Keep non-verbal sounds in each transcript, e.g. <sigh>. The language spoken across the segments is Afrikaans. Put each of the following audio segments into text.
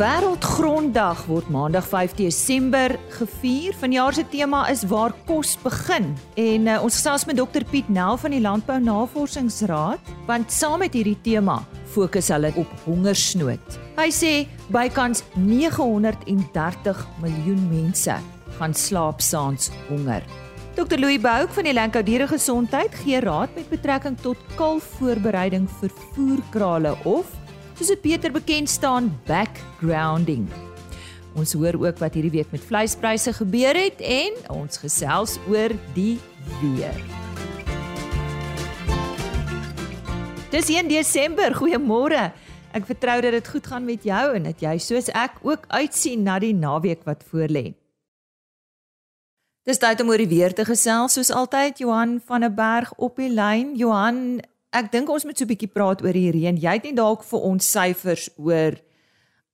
Wêreldgronddag word Maandag 5 Desember gevier. Vanjaar se tema is waar kos begin. En uh, ons gesels met Dr Piet Nel van die Landbou Navorsingsraad, want saam met hierdie tema fokus hulle op hongersnood. Hy sê bykans 930 miljoen mense gaan slaap saans honger. Dr Louis Bouk van die Lankou Diere Gesondheid gee raad met betrekking tot kalfvoorbereiding vir voerkrale of soos dit beter bekend staan backgrounding. Ons hoor ook wat hierdie week met vleispryse gebeur het en ons gesels oor die weer. Dis 1 Desember, goeiemôre. Ek vertrou dat dit goed gaan met jou en dat jy soos ek ook uitsien na die naweek wat voorlê. Dis tyd om oor die weer te gesels soos altyd Johan van der Berg op die lyn. Johan, ek dink ons moet so 'n bietjie praat oor die reën. Jy het nie dalk vir ons syfers oor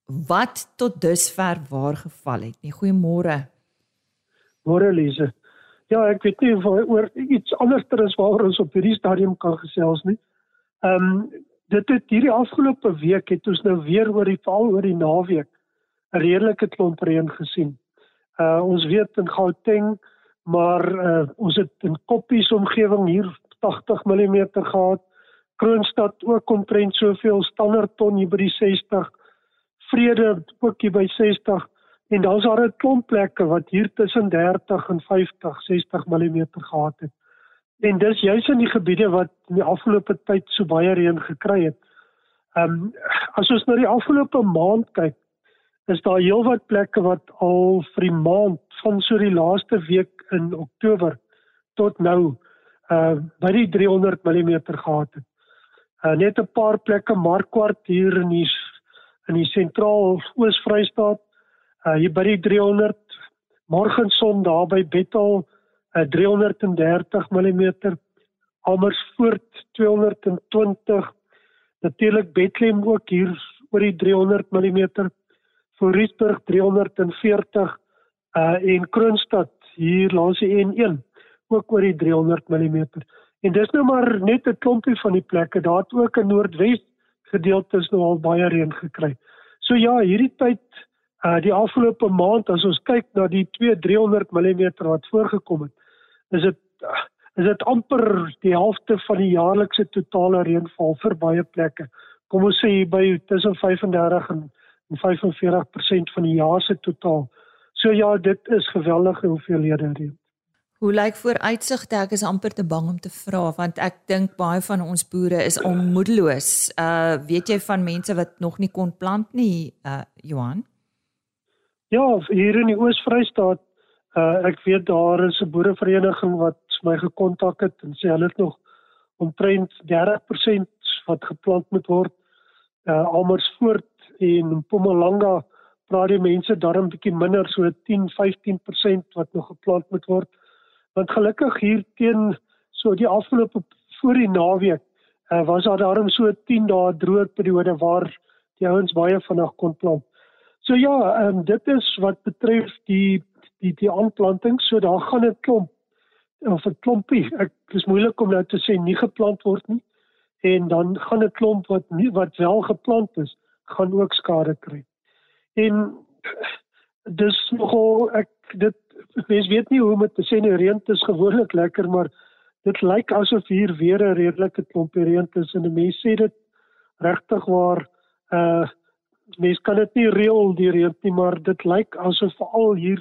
wat tot dusver waar geval het nie. Goeiemôre. Môre Lise. Ja, ek weet nie of oor iets anders ter is waaroor ons op hierdie stadium kan gesels nie. Ehm um, dit het hierdie afgelope week het ons nou weer oor die val oor die naweek 'n redelike klomp reën gesien. Uh ons weet in Gauteng, maar uh ons het in Koppies omgewing hier 80 mm gehad. Kroonstad ook omtrent soveel Standerton hier by die 60. Vrede ook hier by 60 en dan's daar 'n klomp plekke wat hier tussen 30 en 50, 60 mm gehad het. En dis juis in die gebiede wat in die afgelope tyd so baie reën gekry het. Ehm um, as ons na die afgelope maand kyk, is daar heelwat plekke wat al vir die maand van so die laaste week in Oktober tot nou uh by die 300 mm gehad het. Uh net 'n paar plekke Markwart hier in die in die sentraal Oos-Vrystaat. Uh hier by die 300 Morgenson daar by Bethal uh 330 mm Amersfoort 220 natuurlik Bethlehem ook hier oor die 300 mm Voorriesburg 340 uh en Kroonstad hier langs die N1 ook oor die 300 mm. En dis nou maar net 'n klompie van die plekke. Daar het ook in Noordwes gedeeltes nou al baie reën gekry. So ja, hierdie tyd uh die afgelope maand as ons kyk na die 2 300 mm wat voorgekom het, is dit uh, is dit amper die helfte van die jaarlikse totale reënval vir baie plekke. Kom ons sê by tussen 35 en 45% van die jaar se totaal. So ja, dit is geweldige hoeveelhede reën. Hoe lyk vooruitsigte? Ek is amper te bang om te vra want ek dink baie van ons boere is onmoedeloos. Uh weet jy van mense wat nog nie kon plant nie, uh Johan? Ja, hier in die Oos-Vrystaat, uh ek weet daar is 'n boerevereniging wat my gekontak het en sê hulle het nog omtrent 30% wat geplant moet word. Uh Almersfoort en Mpumalanga praat die mense daarom bietjie minder so 10-15% wat nog geplant moet word want gelukkig hier teen so die afgelope voor die naweek uh, was daar daarom so 10 dae droë periode waar die ouens baie vinnig kon plant. So ja, um, dit is wat betref die die die aanplanting, so daar gaan 'n klomp of 'n klompie. Ek dis moeilik om nou te sê nie geplant word nie en dan gaan 'n klomp wat nie wat wel geplant is, gaan ook skade kry. En dis nogal ek dit mens weet nie hoe om te sê nie reën is gewoonlik lekker maar dit lyk asof hier weer 'n redelike klompie reën is. En mense sê dit regtig waar uh mense kan dit nie reël die reën nie maar dit lyk asof veral hier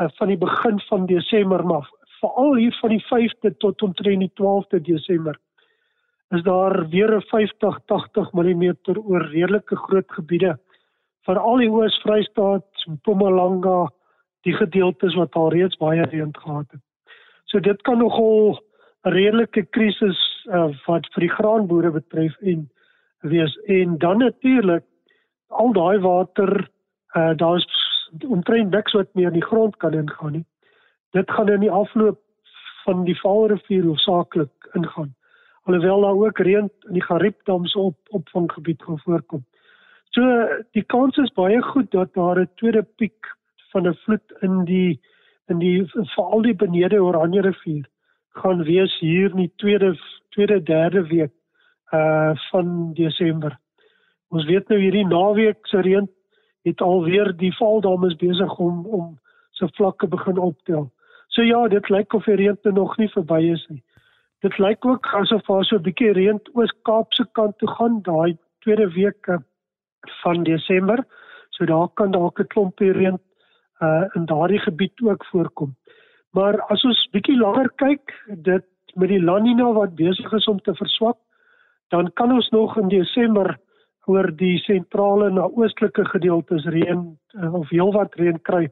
uh, van die begin van Desember maar veral hier van die 5de tot omtrent die 12de Desember is daar weer 'n 50 80 mm oor redelike groot gebiede. Veral die Oos-Vrystaat, Mpumalanga, die gedeeltes wat al reeds baie reën gehad het. So dit kan nogal 'n redelike krisis uh, wat vir die graanboere betref en wees en dan natuurlik al daai water uh, daar's omtrent niks wat meer in die grond kan ingaan nie. Dit gaan in die afloop van die Vaalrivier hoofsaaklik ingaan. Alhoewel daar ook reën in die Gariepdam se op opvanggebied gaan voorkom. So die kans is baie goed dat daar 'n tweede piek van 'n vloed in die in die veral die benede Oranje rivier gaan wees hier in die tweede tweede derde week uh van Desember. Ons weet nou hierdie naweek se reën het alweer die valdames besig om om se vlakke begin optel. So ja, dit lyk of die reën nog nie verby is nie. Dit lyk ook asof daar so 'n bietjie reën oos-Kaap se kant toe gaan daai tweede week van Desember. So daar kan dalk 'n klompie reën uh in daardie gebied ook voorkom. Maar as ons bietjie langer kyk, dit met die La Nina wat besig is om te verswak, dan kan ons nog in Desember oor die sentrale na oostelike gedeeltes reën uh, of heelwat reën kry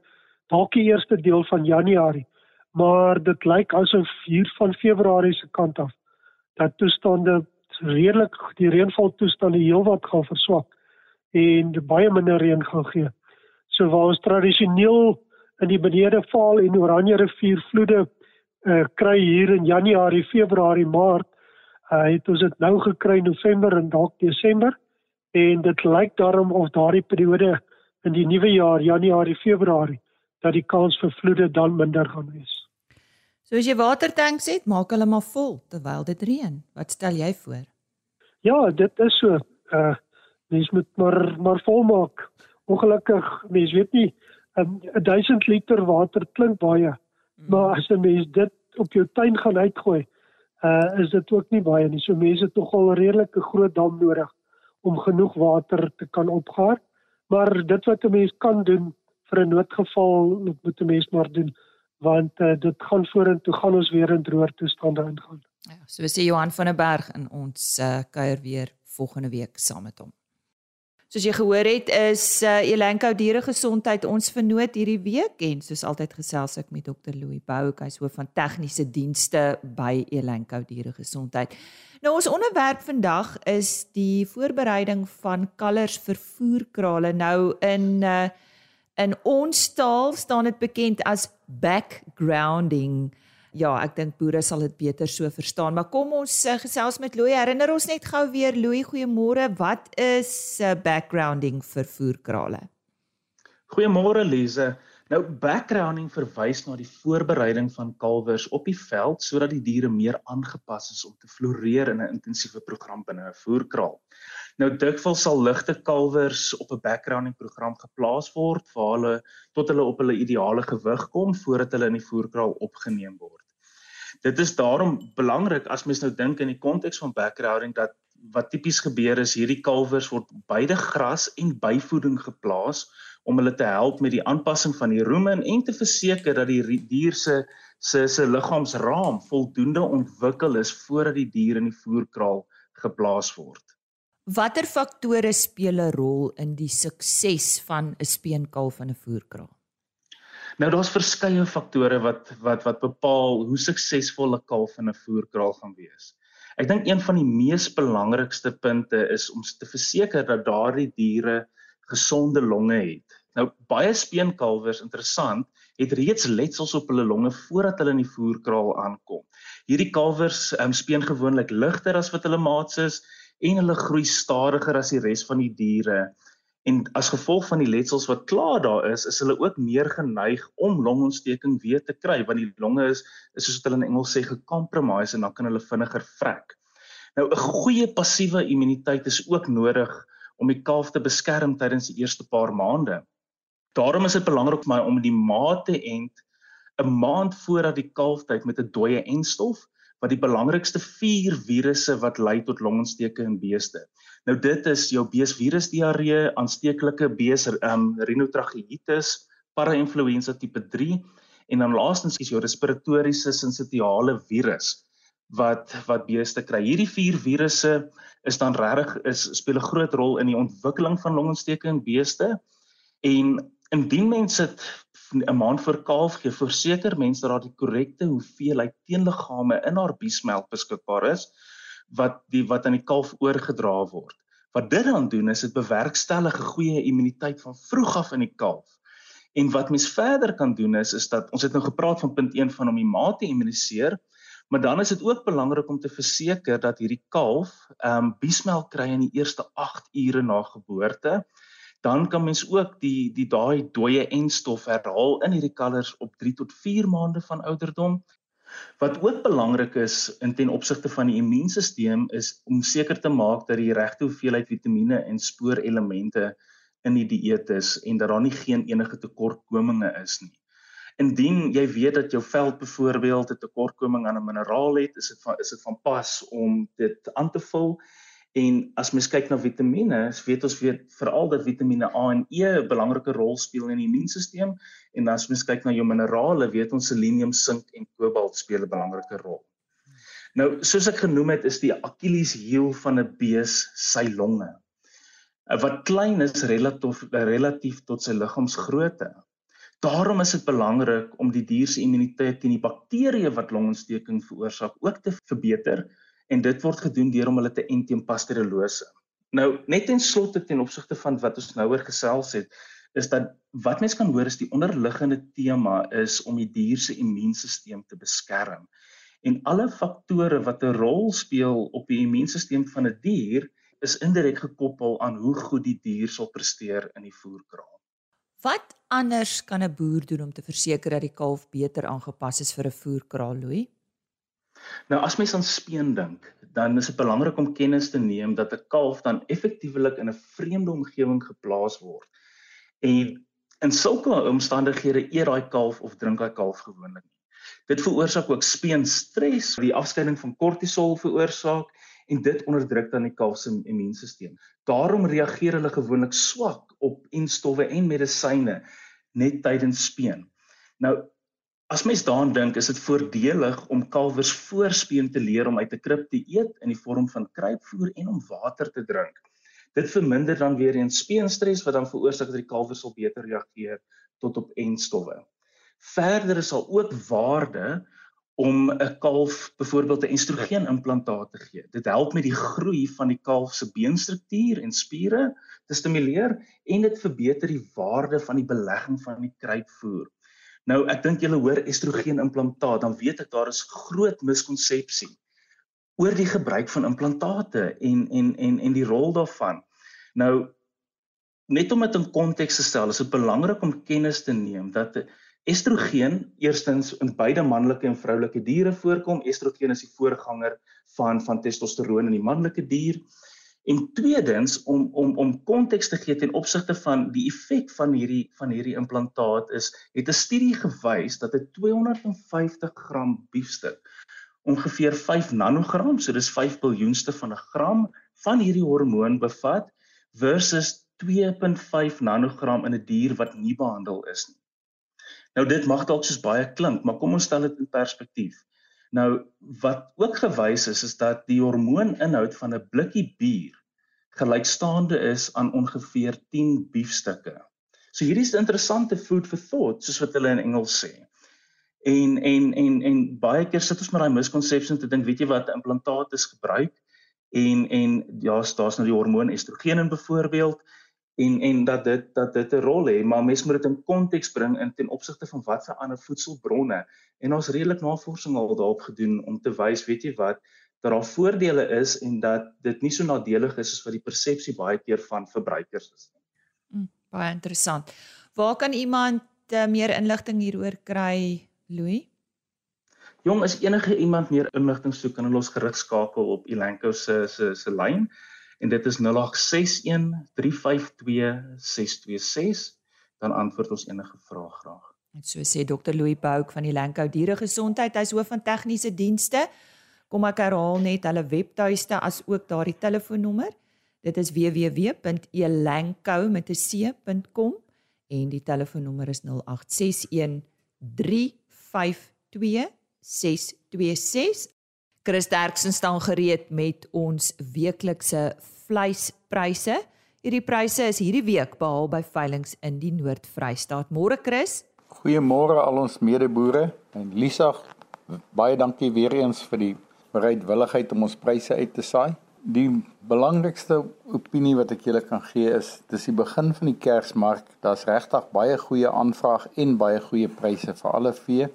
dalk die eerste deel van Januarie maar dit lyk asof hier van Februarie se kant af dat toestande redelik die reënval toestande heelwat gaan verswak en baie minder reën gaan gee. So waar ons tradisioneel in die benede val en Oranje rivier vloede uh, kry hier in Januarie, Februarie, Maart, uh, het ons dit nou gekry November en dalk Desember en dit lyk daarom of daardie periode in die nuwe jaar Januarie, Februarie dat die kans vir vloede dan minder gaan wees. So as jy watertanks het, maak hulle maar vol terwyl dit reën. Wat stel jy voor? Ja, dit is so. Uh mens moet maar maar volmaak. Ongelukkig, mens weet nie 'n 1000 liter water klink baie. Mm. Maar as 'n mens dit op jou tuin gaan uitgooi, uh is dit ook nie baie nie. So mense het tog al redelik 'n groot dam nodig om genoeg water te kan opgaar. Maar dit wat 'n mens kan doen vir 'n noodgeval, moet 'n mens maar doen want uh, dit gaan vorentoe gaan ons weer in droër toestande ingaan. Ja, so sê Johan van der Berg in ons uh, kuier weer volgende week saam met hom. Soos jy gehoor het, is uh, Elenko dieregesondheid ons vernoot hierdie week en soos altyd gesels ek met Dr. Louis Bouck, hy's hoof van tegniese dienste by Elenko dieregesondheid. Nou ons onderwerp vandag is die voorbereiding van kalvers vir voerkrale. Nou in uh, In ons taal staan dit bekend as backgrounding. Ja, ek dink boere sal dit beter so verstaan, maar kom ons uh, gesels met Louie. Herinner ons net gou weer Louie, goeiemôre. Wat is uh, backgrounding vir voerkrale? Goeiemôre Lize. Nou backgrounding verwys na die voorbereiding van kalwers op die veld sodat die diere meer aangepas is om te floreer in 'n intensiewe program binne 'n voerkraal. Nou dikwels sal ligte kalwers op 'n backgrounding program geplaas word vir hulle tot hulle op hulle ideale gewig kom voordat hulle in die voerkraal opgeneem word. Dit is daarom belangrik as mens nou dink in die konteks van backgrounding dat wat tipies gebeur is hierdie kalwers word beide gras en byvoeding geplaas om hulle te help met die aanpassing van die rumen en te verseker dat die dier se se se liggaamsraam voldoende ontwikkel is voordat die dier in die voerkraal geplaas word. Watter faktore speel 'n rol in die sukses van 'n speenkalf in 'n voerkraal? Nou daar's verskeie faktore wat wat wat bepaal hoe suksesvol 'n kalf in 'n voerkraal gaan wees. Ek dink een van die mees belangrikste punte is om te verseker dat daardie diere gesonde longe het. Nou baie speenkalwers interessant het reeds letsels op hulle longe voordat hulle in die voerkraal aankom. Hierdie kalwers um, speen gewoonlik ligter as wat hulle maats is en hulle groei stadiger as die res van die diere. En as gevolg van die letsels wat klaar daar is, is hulle ook meer geneig om longontsteking weer te kry want die longe is is soos wat hulle in Engels sê gecompromise en dan kan hulle vinniger vrek. Nou 'n goeie passiewe immuniteit is ook nodig om die kalf te beskerm tydens die eerste paar maande. Daarom is dit belangrik vir my om die maat te end 'n maand voordat die kalftyd met 'n dooie enstof wat die belangrikste vier virusse wat lei tot longontsteking in beeste. Nou dit is jou beesvirus diarree, aansteeklike bees um, rhinotracheïtis, parainfluenza tipe 3 en dan laastens is jou respiratoriese sinsitiale virus wat wat beeste kry. Hierdie vier virusse is dan regtig is speel 'n groot rol in die ontwikkeling van longontsteking in beeste. En indien mense dit 'n maand voor kalf gee, verseker mense dat daar die korrekte hoeveelheid teenliggame in haar biesmelk beskikbaar is wat die wat aan die kalf oorgedra word. Wat dit dan doen is dit bewerkstellig 'n goeie immuniteit van vroeg af in die kalf. En wat mens verder kan doen is is dat ons het nou gepraat van punt 1 van om die maat te immuniseer, Maar dan is dit ook belangrik om te verseker dat hierdie kalf ehm um, biesmelk kry in die eerste 8 ure na geboorte. Dan kan mens ook die die daai dooie enstof herhaal in hierdie kalvers op 3 tot 4 maande van ouderdom. Wat ook belangrik is in ten opsigte van die immuunstelsel is om seker te maak dat die regte hoeveelheid vitamiene en spoorelemente in die dieet is en dat daar nie geen enige tekortkominge is nie. Indien jy weet dat jou veld byvoorbeeld 'n tekortkoming aan 'n mineraal het, is dit van is dit van pas om dit aan te vul. En as mens kyk na vitamiene, weet ons weet veral dat Vitamiene A en E 'n belangrike rol speel in die immuunstelsel en as mens kyk na jou minerale, weet ons selenium, sink en kobalt speel 'n belangrike rol. Nou, soos ek genoem het, is die Achilleshiel van 'n bees sy longe. Wat klein is relatief relatief tot sy liggaamsgrootte. Daarom is dit belangrik om die dier se immuniteit teen die bakterieë wat longontsteking veroorsaak ook te verbeter en dit word gedoen deur om hulle te ent teen pasteurellose. Nou net ten slotte ten opsigte van wat ons nou oor gesels het, is dat wat mense kan hoor is die onderliggende tema is om die dier se immuunstelsel te beskerm. En alle faktore wat 'n rol speel op die immuunstelsel van 'n die dier is indirek gekoppel aan hoe goed die dier sal presteer in die voerkraal. Wat anders kan 'n boer doen om te verseker dat die kalf beter aangepas is vir 'n voerkraal looi? Nou as mens aan speen dink, dan is dit belangrik om kennis te neem dat 'n kalf dan effektiewelik in 'n vreemde omgewing geplaas word. En in sulke omstandighede eet daai kalf of drink daai kalf gewoonlik nie. Dit veroorsaak ook speenstres, die afskeiding van kortisol veroorsaak en dit onderdruk dan die kalf se immuunstelsel. Daarom reageer hulle gewoonlik swak op enstowwe en medisyne net tydens speen. Nou as mens daaraan dink, is dit voordelig om kalwers voor speen te leer om uit 'n krib te eet in die vorm van kruipvoer en om water te drink. Dit verminder dan weer eens speenstres wat dan veroorsaak dat die kalwers sal beter reageer tot op enstowwe. Verder is daar ook waarde om 'n kalf byvoorbeeld 'n estrogen implantaat te gee. Dit help met die groei van die kalf se beenstruktuur en spiere te stimuleer en dit verbeter die waarde van die belegging van die kruipvoer. Nou ek dink julle hoor estrogen implantaat, dan weet ek daar is groot miskonsepsie oor die gebruik van implantate en en en en die rol daarvan. Nou net om dit in konteks te stel, is dit belangrik om kennis te neem dat Estrogen eerstens in beide manlike en vroulike diere voorkom. Estrogen is die voorganger van van testosteroon in die manlike dier. En tweedens om om om konteks te gee ten opsigte van die effek van hierdie van hierdie implantaat is het 'n studie gewys dat 'n 250 gram biefstuk ongeveer 5 nanogram, so dis 5 biljoenste van 'n gram van hierdie hormoon bevat versus 2.5 nanogram in 'n die wat nie behandel is nie. Nou dit mag dalk soos baie klink, maar kom ons stel dit in perspektief. Nou wat ook gewys is is dat die hormooninhoud van 'n blikkie bier gelykstaande is aan ongeveer 10 biefstukke. So hierdie is 'n interessante food for thought soos wat hulle in Engels sê. En en en en baie keer sit ons met daai miskonsepsie om te dink, weet jy wat, implantaat is gebruik en en ja, daar's nou die hormoon estrogen in byvoorbeeld en en dat dit dat dit 'n rol het, maar mens moet dit in konteks bring in ten opsigte van wat vir ander voedselbronne en ons redelik navorsing al daarop gedoen om te wys, weet jy wat, dat daar voordele is en dat dit nie so nadelig is as wat die persepsie baie keer van verbruikers is nie. Mm, baie interessant. Waar kan iemand uh, meer inligting hieroor kry, Louis? Jong, as enige iemand meer inligting soek, kan hulle ons gerig skakel op Elanco se se se lyn en dit is 0861352626 dan antwoord ons enige vrae graag. Net so sê Dr. Louis Bouk van die Lankou Diere Gesondheid, hy's hoof van tegniese dienste. Kom ek herhaal net hulle webtuiste as ook daardie telefoonnommer. Dit is www.elankou.com en die telefoonnommer is 0861352626. Chris Derksen staan gereed met ons weeklikse vleispryse. Hierdie pryse is hierdie week behaal by veilinge in die Noord-Vrystaat. Môre Chris. Goeiemôre al ons medeboere en Lisa. Baie dankie weer eens vir die bereidwilligheid om ons pryse uit te saai. Die belangrikste opinie wat ek julle kan gee is dis die begin van die Kersmark. Daar's regtig baie goeie aanvraag en baie goeie pryse vir alle vee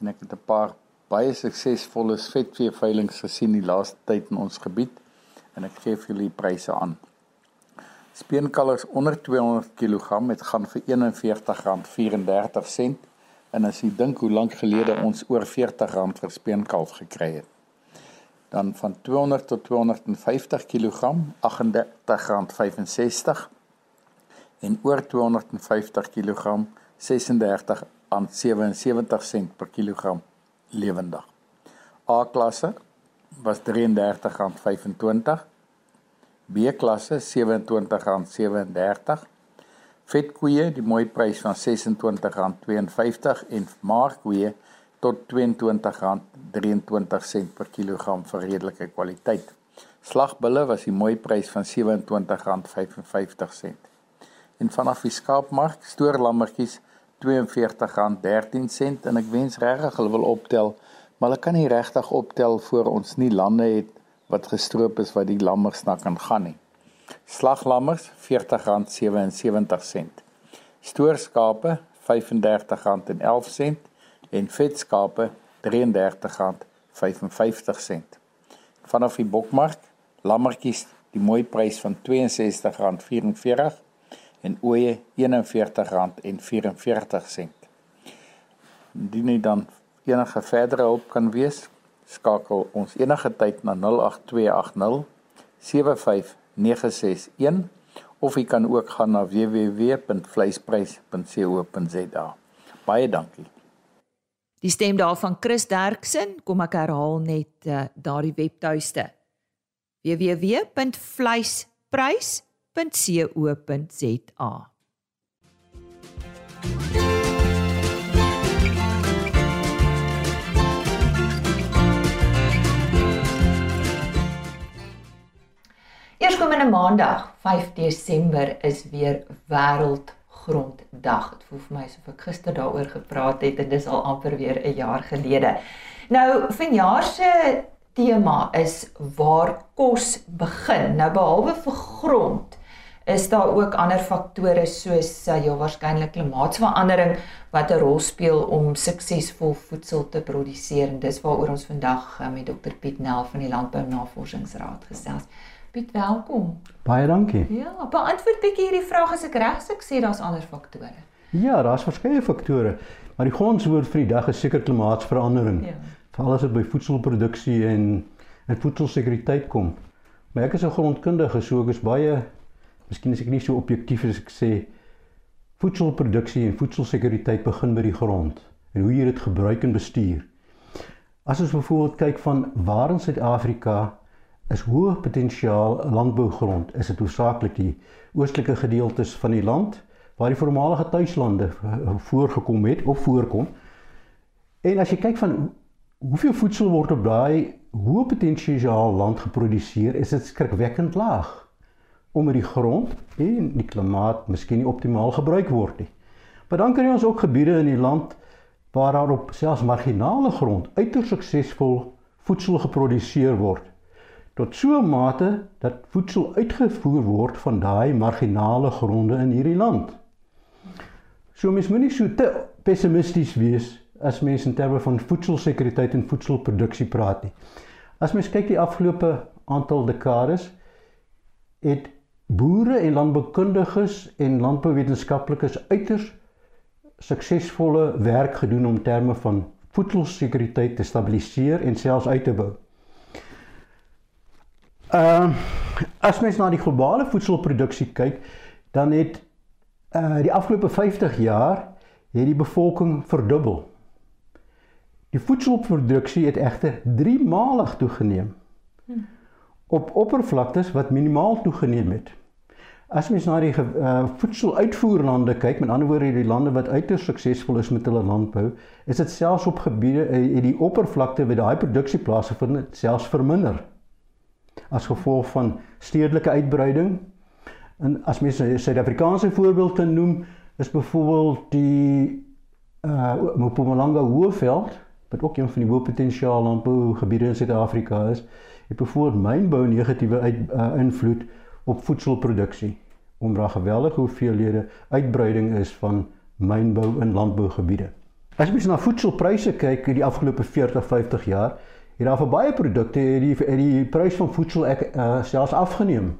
en ek het 'n paar baie suksesvolle vetvee veilinge gesien die laaste tyd in ons gebied en ek gee vir julle die pryse aan. Speenkalvers onder 200 kg het gaan vir R41.34 en as jy dink hoe lank gelede ons oor R40 vir speenkalf gekry het. Dan van 200 tot 250 kg R38.65 en oor 250 kg R36 aan 77 sent per kilogram lewendig. A klasse was R33.25. B klasse R27.37. Vetkoeie die mooi prys van R26.52 en maarkoeie tot R22.23 per kilogram vir redelike kwaliteit. Slagbulle was die mooi prys van R27.55. En vanaf die skaapmark stoorlammetjies R42.13 en ek wens regtig hulle wil optel, maar hulle kan nie regtig optel voor ons nie lande het wat gestroop is wat die lammers na kan gaan nie. Slaglammers R40.77. Stoorskape R35.11 en vetskape R33.55. Vanaf die bokmark lammertjies die mooi prys van R62.44 en ooe R41.44. Indien jy dan enige verdere hulp kan wees, skakel ons enige tyd na 08280 75961 of jy kan ook gaan na www.vleisprys.co.za. Baie dankie. Die stem daarvan Chris Derksen, kom ek herhaal net uh, daardie webtuiste. www.vleisprys.co.za www.rsg.co.za. Eerskomende maandag, 5 Desember is weer wêreldgronddag. Dit voel vir my asof ek gister daaroor gepraat het en dis al amper weer 'n jaar gelede. Nou, vanjaar se tema is waar kos begin. Nou behalwe vir grond is daar ook ander faktore soos uh, ja waarskynlik klimaatsverandering wat 'n rol speel om suksesvol voedsel te produseer en dis waaroor ons vandag uh, met Dr Piet Nel van die Landbou Navorsingsraad gesels. Piet, welkom. Baie dankie. Ja, beantwoord bietjie hierdie vraag as ek reg is, ek sê daar's ander faktore. Ja, daar's verskeie faktore, maar die grondwoord vir die dag is seker klimaatsverandering. Ja. Veral as dit by voedselproduksie en en voedselsekuriteit kom. Maar ek is 'n grondkundige, so ek is baie Miskien is ek nie so objektief as ek sê voedselproduksie en voedselsekuriteit begin by die grond en hoe jy dit gebruik en bestuur. As ons byvoorbeeld kyk van waar in Suid-Afrika is hoë potensiaal landbougrond, is dit hoofsaaklik die oostelike gedeeltes van die land waar die voormalige tuislande voorgekom het of voorkom. En as jy kyk van hoeveel voedsel word op daai hoë potensiaal land geproduseer, is dit skrikwekkend laag omdat die grond en die klimaat miskien nie optimaal gebruik word nie. Maar dan kry ons ook gebiede in die land waar daar op selfs marginale grond uiters suksesvol voedsel geproduseer word tot so 'n mate dat voedsel uitgevoer word van daai marginale gronde in hierdie land. So mens moenie so te pessimisties wees as mens in terme van voedselsekuriteit en voedselproduksie praat nie. As mens kyk die afgelope aantal dekades het boere en landboukundiges en landbouwetenskaplikes uiters suksesvolle werk gedoen om terme van voedselsekuriteit te stabiliseer en selfs uit te bou. Ehm uh, as mens na die globale voedselproduksie kyk, dan het uh die afgelope 50 jaar het die bevolking verdubbel. Die voedselproduksie het egter 3 malig toegeneem. Hm. Op oppervlaktes wat minimaal toegeneem het. As mens na die uh, voedseluitvoerlande kyk, met ander woorde die lande wat uiters suksesvol is met hulle landbou, is dit selfs op gebiede uh, die oppervlakte waar daai produksie plaasvind selfs verminder. As gevolg van stedelike uitbreiding. En as mens 'n Suid-Afrikaanse voorbeeld kan noem, is byvoorbeeld die uh Mpumalanga Hoëveld, wat ook een van die hoë potensiaal landbougebiede in Suid-Afrika is, het byvoorbeeld mynbou negatiewe uit, uh, invloed op voedselproduksie daar geweldige hoeveelhede uitbreiding is van mynbou in landbougebiede. As mens na voedselpryse kyk in die afgelope 40, 50 jaar, het daar vir baie produkte het die het die prys van voedsel ek uh, selfs afgeneem.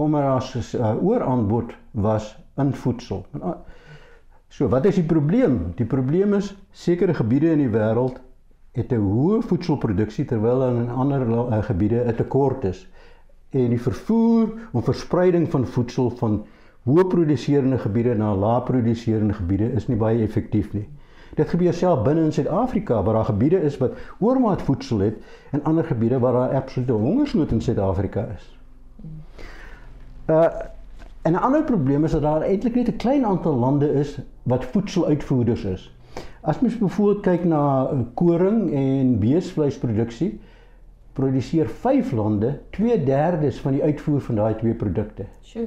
Omdat daar 'n uh, ooraanbod was in voedsel. Uh, so, wat is die probleem? Die probleem is sekere gebiede in die wêreld het 'n hoë voedselproduksie terwyl in ander uh, gebiede 'n tekort is en die vervoer en verspreiding van voedsel van hoë produseerende gebiede na lae produseerende gebiede is nie baie effektief nie. Dit gebeur self binne in Suid-Afrika waar daar gebiede is wat oormaat voedsel het en ander gebiede waar daar absolute hongersnood in Suid-Afrika is. Uh en 'n ander probleem is dat daar eintlik net 'n klein aantal lande is wat voedseluitvoerders is. As mens byvoorbeeld kyk na koring en beesvleisproduksie, produseer 5 lande 2/3 van die uitvoer van daai twee produkte. Sjoe.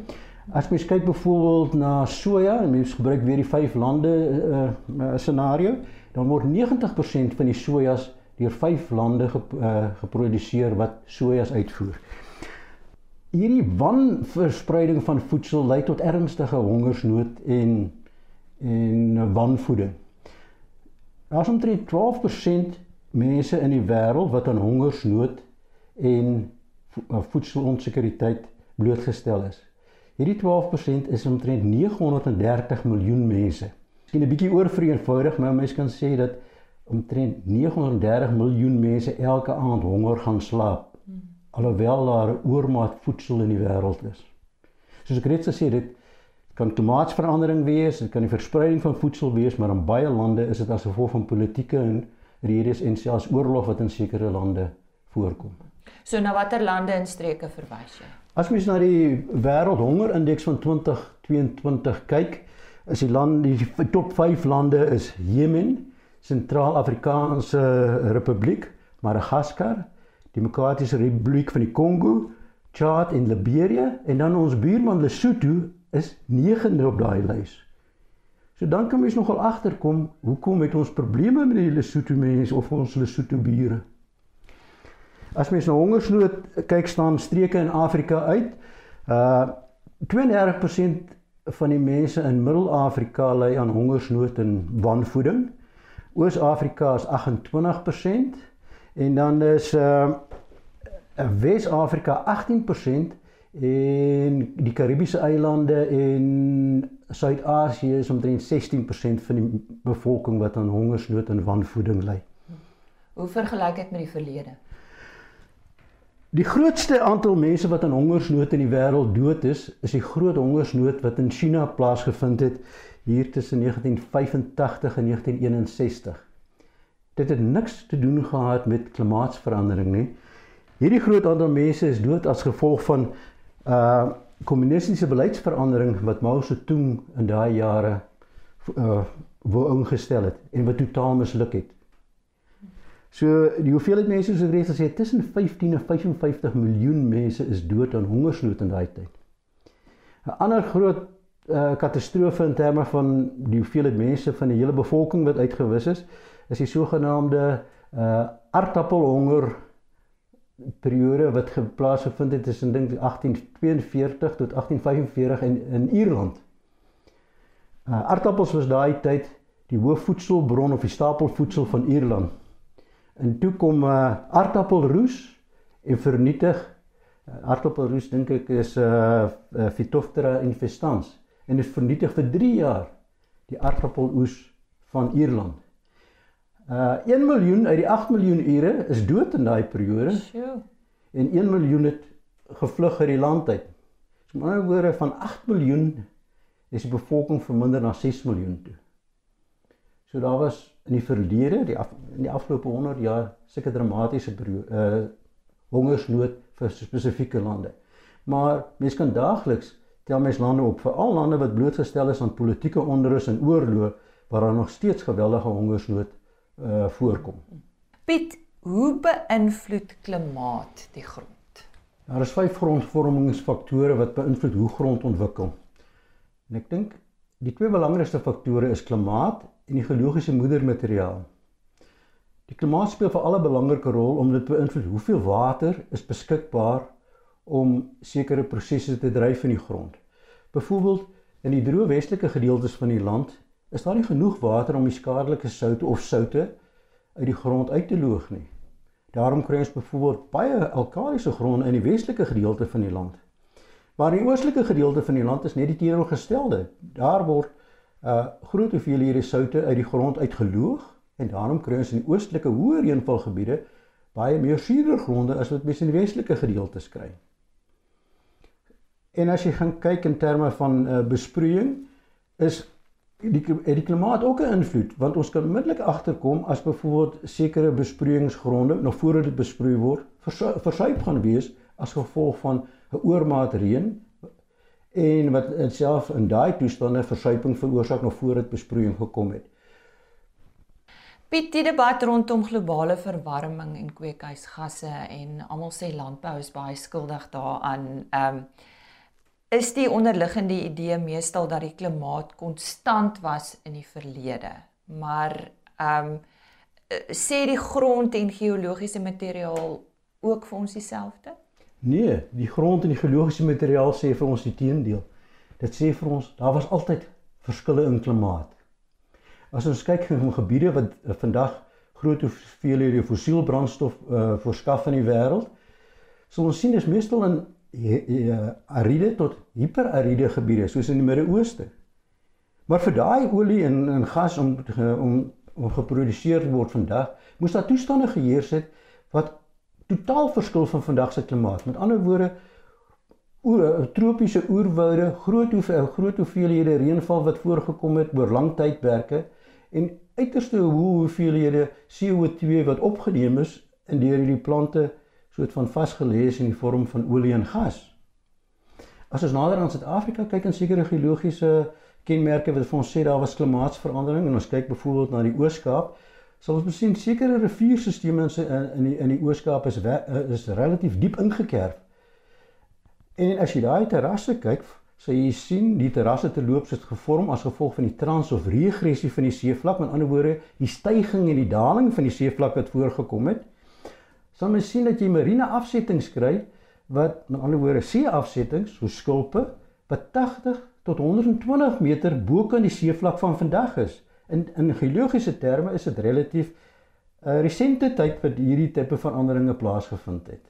As mens kyk byvoorbeeld na soja en mens gebruik weer die 5 lande uh, uh, scenario, dan word 90% van die sojas deur 5 lande gep, uh, geproduseer wat sojas uitvoer. Hierdie wanverspreiding van voedsel lei tot ernstige hongersnood en en wanvoeding. Daar's omtrent 12% mense in die wêreld wat aan hongersnood en voedselonsekuriteit blootgestel is. Hierdie 12% is omtrent 930 miljoen mense. Miskien 'n bietjie oorvereenvoudig, maar mense kan sê dat omtrent 930 miljoen mense elke aand honger gaan slaap alhoewel daar 'n oormaat voedsel in die wêreld is. Soos ek reeds gesê het, dit kan klimaatsverandering wees, dit kan die verspreiding van voedsel wees, maar in baie lande is dit as gevolg van politieke en redes en selfs oorlog wat in sekere lande voorkom. So na watter lande en streke verwys jy? As mens na die wêreldhongerindeks van 2022 kyk, is die land die top 5 lande is Jemen, Sentraal-Afrikaanse Republiek, Madagaskar, Demokratiese Republiek van die Kongo, Chad en Liberia en dan ons buurman Lesotho is 9de op daai lys. So dan kan mens nogal agterkom hoekom het ons probleme met die Lesotho mense of ons Lesotho bure. As mens na hongersnood kyk staan streke in Afrika uit. Uh 32% van die mense in Middel-Afrika ly aan hongersnood en wanvoeding. Oos-Afrika is 28% en dan is uh Wes-Afrika 18% en die Karibiese eilande en Suid-Asië is omtrent 16% van die bevolking wat aan hongersnood en wanvoeding ly. Hoe vergelyk dit met die verlede? Die grootste aantal mense wat aan hongersnood in die wêreld dood is, is die groot hongersnood wat in China plaasgevind het hier tussen 1985 en 1961. Dit het niks te doen gehad met klimaatsverandering nie. Hierdie groot aantal mense is dood as gevolg van uh kommunistiese beleidsverandering wat Mao Zedong in daai jare uh wou ingestel het en wat totaal misluk het. So die hoeveelheid mense soos ek reeds gesê het tussen 15 en 55 miljoen mense is dood aan hongersnood in daai tyd. 'n Ander groot uh, katastrofe in terme van die hoeveelheid mense van die hele bevolking wat uitgewis is, is die sogenaamde uh aardappelhonger periode wat geplaas gevind het tussen dink 1842 tot 1845 in in Ierland. Uh aardappels was daai tyd die hoofvoedselbron of die stapelvoedsel van Ierland. En toe kom uh, aardappelroes en vernietig uh, aardappelroes dink ek is 'n uh, uh, Phytophthora infestans en dit vernietig vir 3 jaar die aardappeloes van Ierland. Uh 1 miljoen uit die 8 miljoen ure is dood in daai periode. Sjoe. En 1 miljoen het gevlug uit die land uit. So met ander woorde van 8 miljoen is die bevolking verminder na 6 miljoen toe. So daar was in die verlede, die af, in die afgelope 100 jaar sulke dramatiese uh hongersnood vir spesifieke lande. Maar mens kan daagliks tel mens lande op, veral lande wat blootgestel is aan politieke onrus en oorlog waar daar nog steeds geweldige hongersnood uh voorkom. Piet, hoe beïnvloed klimaat die grond? Daar is vyf grondvormingsfaktore wat beïnvloed hoe grond ontwikkel. En ek dink die twee belangrikste faktore is klimaat en die geologiese moedermateriaal. Die klimaat speel vir alle 'n belangrike rol om dit beïnvloed hoeveel water is beskikbaar om sekere prosesse te dryf in die grond. Byvoorbeeld in die droë westelike gedeeltes van die land is daar nie genoeg water om die skadelike soutte of soutte uit die grond uit te loog nie. Daarom kry ons byvoorbeeld baie alkalisiese gronde in die westelike gedeelte van die land. Maar in die oostelike gedeelte van die land is net die teenoorgestelde. Daar word uh groot hoeveelhede soutte uit die grond uitgeloog en daarom kry ons in die oostelike hoë reënvalgebiede baie meer suurder gronde as wat mens in die westelike gedeeltes kry. En as jy gaan kyk in terme van uh, besproeiing is die die klimaat ook 'n invloed want ons kan onmiddellik agterkom as byvoorbeeld sekere besproeiingsgronde nog voordat dit besproei word versuip gaan wees as gevolg van 'n oormaat reën en wat self in daai toestande versuiping veroorsaak nog voor dit besproeiing gekom het. Piet, die debat rondom globale verwarming en kweekhuisgasse en almal sê landbou is baie skuldig daaraan. Ehm um, is die onderliggende idee meestal dat die klimaat konstant was in die verlede. Maar ehm um, sê die grond en geologiese materiaal ook vir ons dieselfde? Nee, die grond en die geologiese materiaal sê vir ons die teendeel. Dit sê vir ons daar was altyd verskille in klimaat. As ons kyk <laughs> na gebiede wat uh, vandag groot hoeveelhede fossiel brandstof uh, voorskaf in die wêreld, sal ons sien dis meestal in uh, aride tot hiperaride gebiede soos in die Midde-Ooste. Maar vir daai olie en en gas om om om geproduseer word vandag, moes daar toestande geheers het wat totaal verskil van vandag se klimaat. Met ander woorde, oor tropiese oerwoude, groot hoeveel groot hoeveelhede reënval wat voorgekom het oor lang tydperke en uiterste hoeveelhede CO2 wat opgeneem is in deur hierdie plante soort van vasgelê is in die vorm van olie en gas. As ons nader aan Suid-Afrika kyk en sekere geologiese kenmerke wat vir ons sê daar was klimaatsverandering en ons kyk byvoorbeeld na die Oos-Kaap, sal ons sien sekere rivierstelsels in in die in die Oos-Kaap is is relatief diep ingekerf. En as jy daai terrasse kyk, sal jy sien die terrasse terloops het gevorm as gevolg van die trans of regressie van die seevlak, met ander woorde, die stygings en die daling van die seevlak wat voorgekom het. Sal mens sien dat jy marine afsettings kry wat met ander woorde see-afsettings, so skulpe wat 80 tot 120 meter bo kan die seevlak van vandag is. In in geologiese terme is dit relatief 'n uh, eh, resente tyd wat hierdie tipe veranderinge plaasgevind het.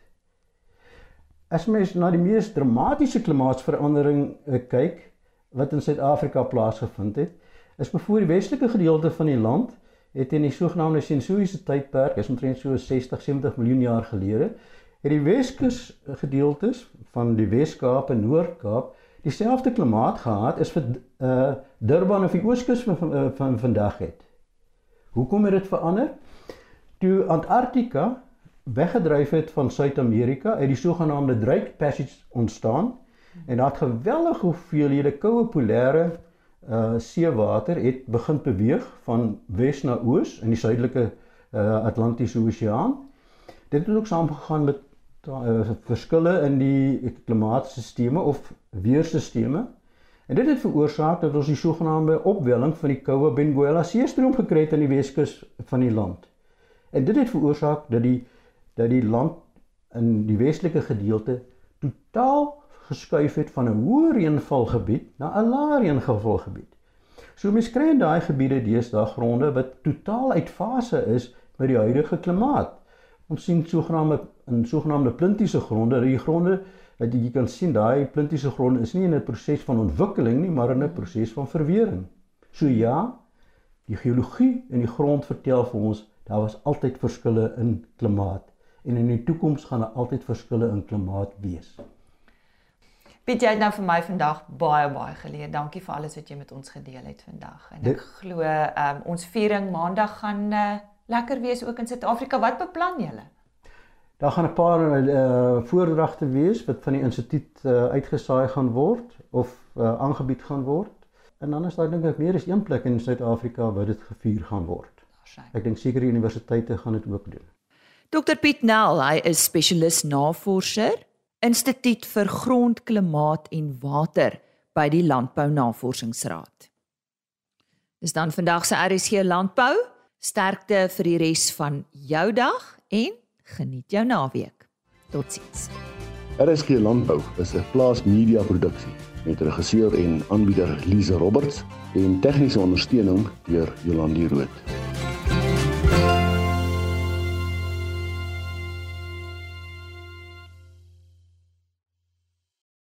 As mens na die mees dramatiese klimaatsverandering uh, kyk wat in Suid-Afrika plaasgevind het, is bevoor die westelike gedeelte van die land het in die sogenaamde sensoïese tydperk, is omtrent so 60-70 miljoen jaar gelede, het die Weskus gedeeltes van die Wes-Kaap en Noord-Kaap dieselfde klimaat gehad as vir uh Durban of die Ooskus van, van, van vandag het. Hoekom het dit verander? Toe Antarktika weggedryf het van Suid-Amerika uit die sogenaamde Drake Passage ontstaan en daar het geweldige hoeveelhede koue polêre uh seewater het begin beweeg van wes na oos in die suidelike uh Atlantiese Oseaan. Dit het ook saamgegaan met uh, verskille in die klimaatstelsels of weerstelsels. En dit het veroorsaak dat ons die sogenaamde opwelling van die koue Benguela seestroom gekry het aan die weskus van die land. En dit het veroorsaak dat die dat die land in die westelike gedeelte totaal geskuif het van 'n hoë reënvalgebied na 'n lae reënvalgebied. So mens kry in daai gebiede deesdae gronde wat totaal uit fase is met die huidige klimaat. Ons sien sogenaamde in sogenaamde plintiese gronde, die gronde wat jy kan sien daai plintiese gronde is nie in 'n proses van ontwikkeling nie, maar in 'n proses van verwering. So ja, die geologie en die grond vertel vir ons daar was altyd verskille in klimaat en in die toekoms gaan daar altyd verskille in klimaat wees. Piet, jy het nou vir my vandag baie baie geleer. Dankie vir alles wat jy met ons gedeel het vandag. En ek glo um, ons viering maandag gaan uh, lekker wees ook in Suid-Afrika. Wat beplan julle? Daar gaan 'n paar uh, voordragte wees wat van die instituut uh, uitgesaai gaan word of uh, aangebied gaan word. En dan is daar dink ek meer as een plek in Suid-Afrika waar dit gevier gaan word. Ek dink seker die universiteite gaan dit ook doen. Dr Piet Nel, hy is spesialis navorser, Instituut vir Grond, Klimaat en Water by die Landbou Navorsingsraad. Dis dan vandag se RSG Landbou. Sterkte vir die res van jou dag en geniet jou naweek. Totsiens. RSG Landbou is 'n plaas media produksie met regisseur en aanbieder Lize Roberts en tegniese ondersteuning deur Jolande Rooi.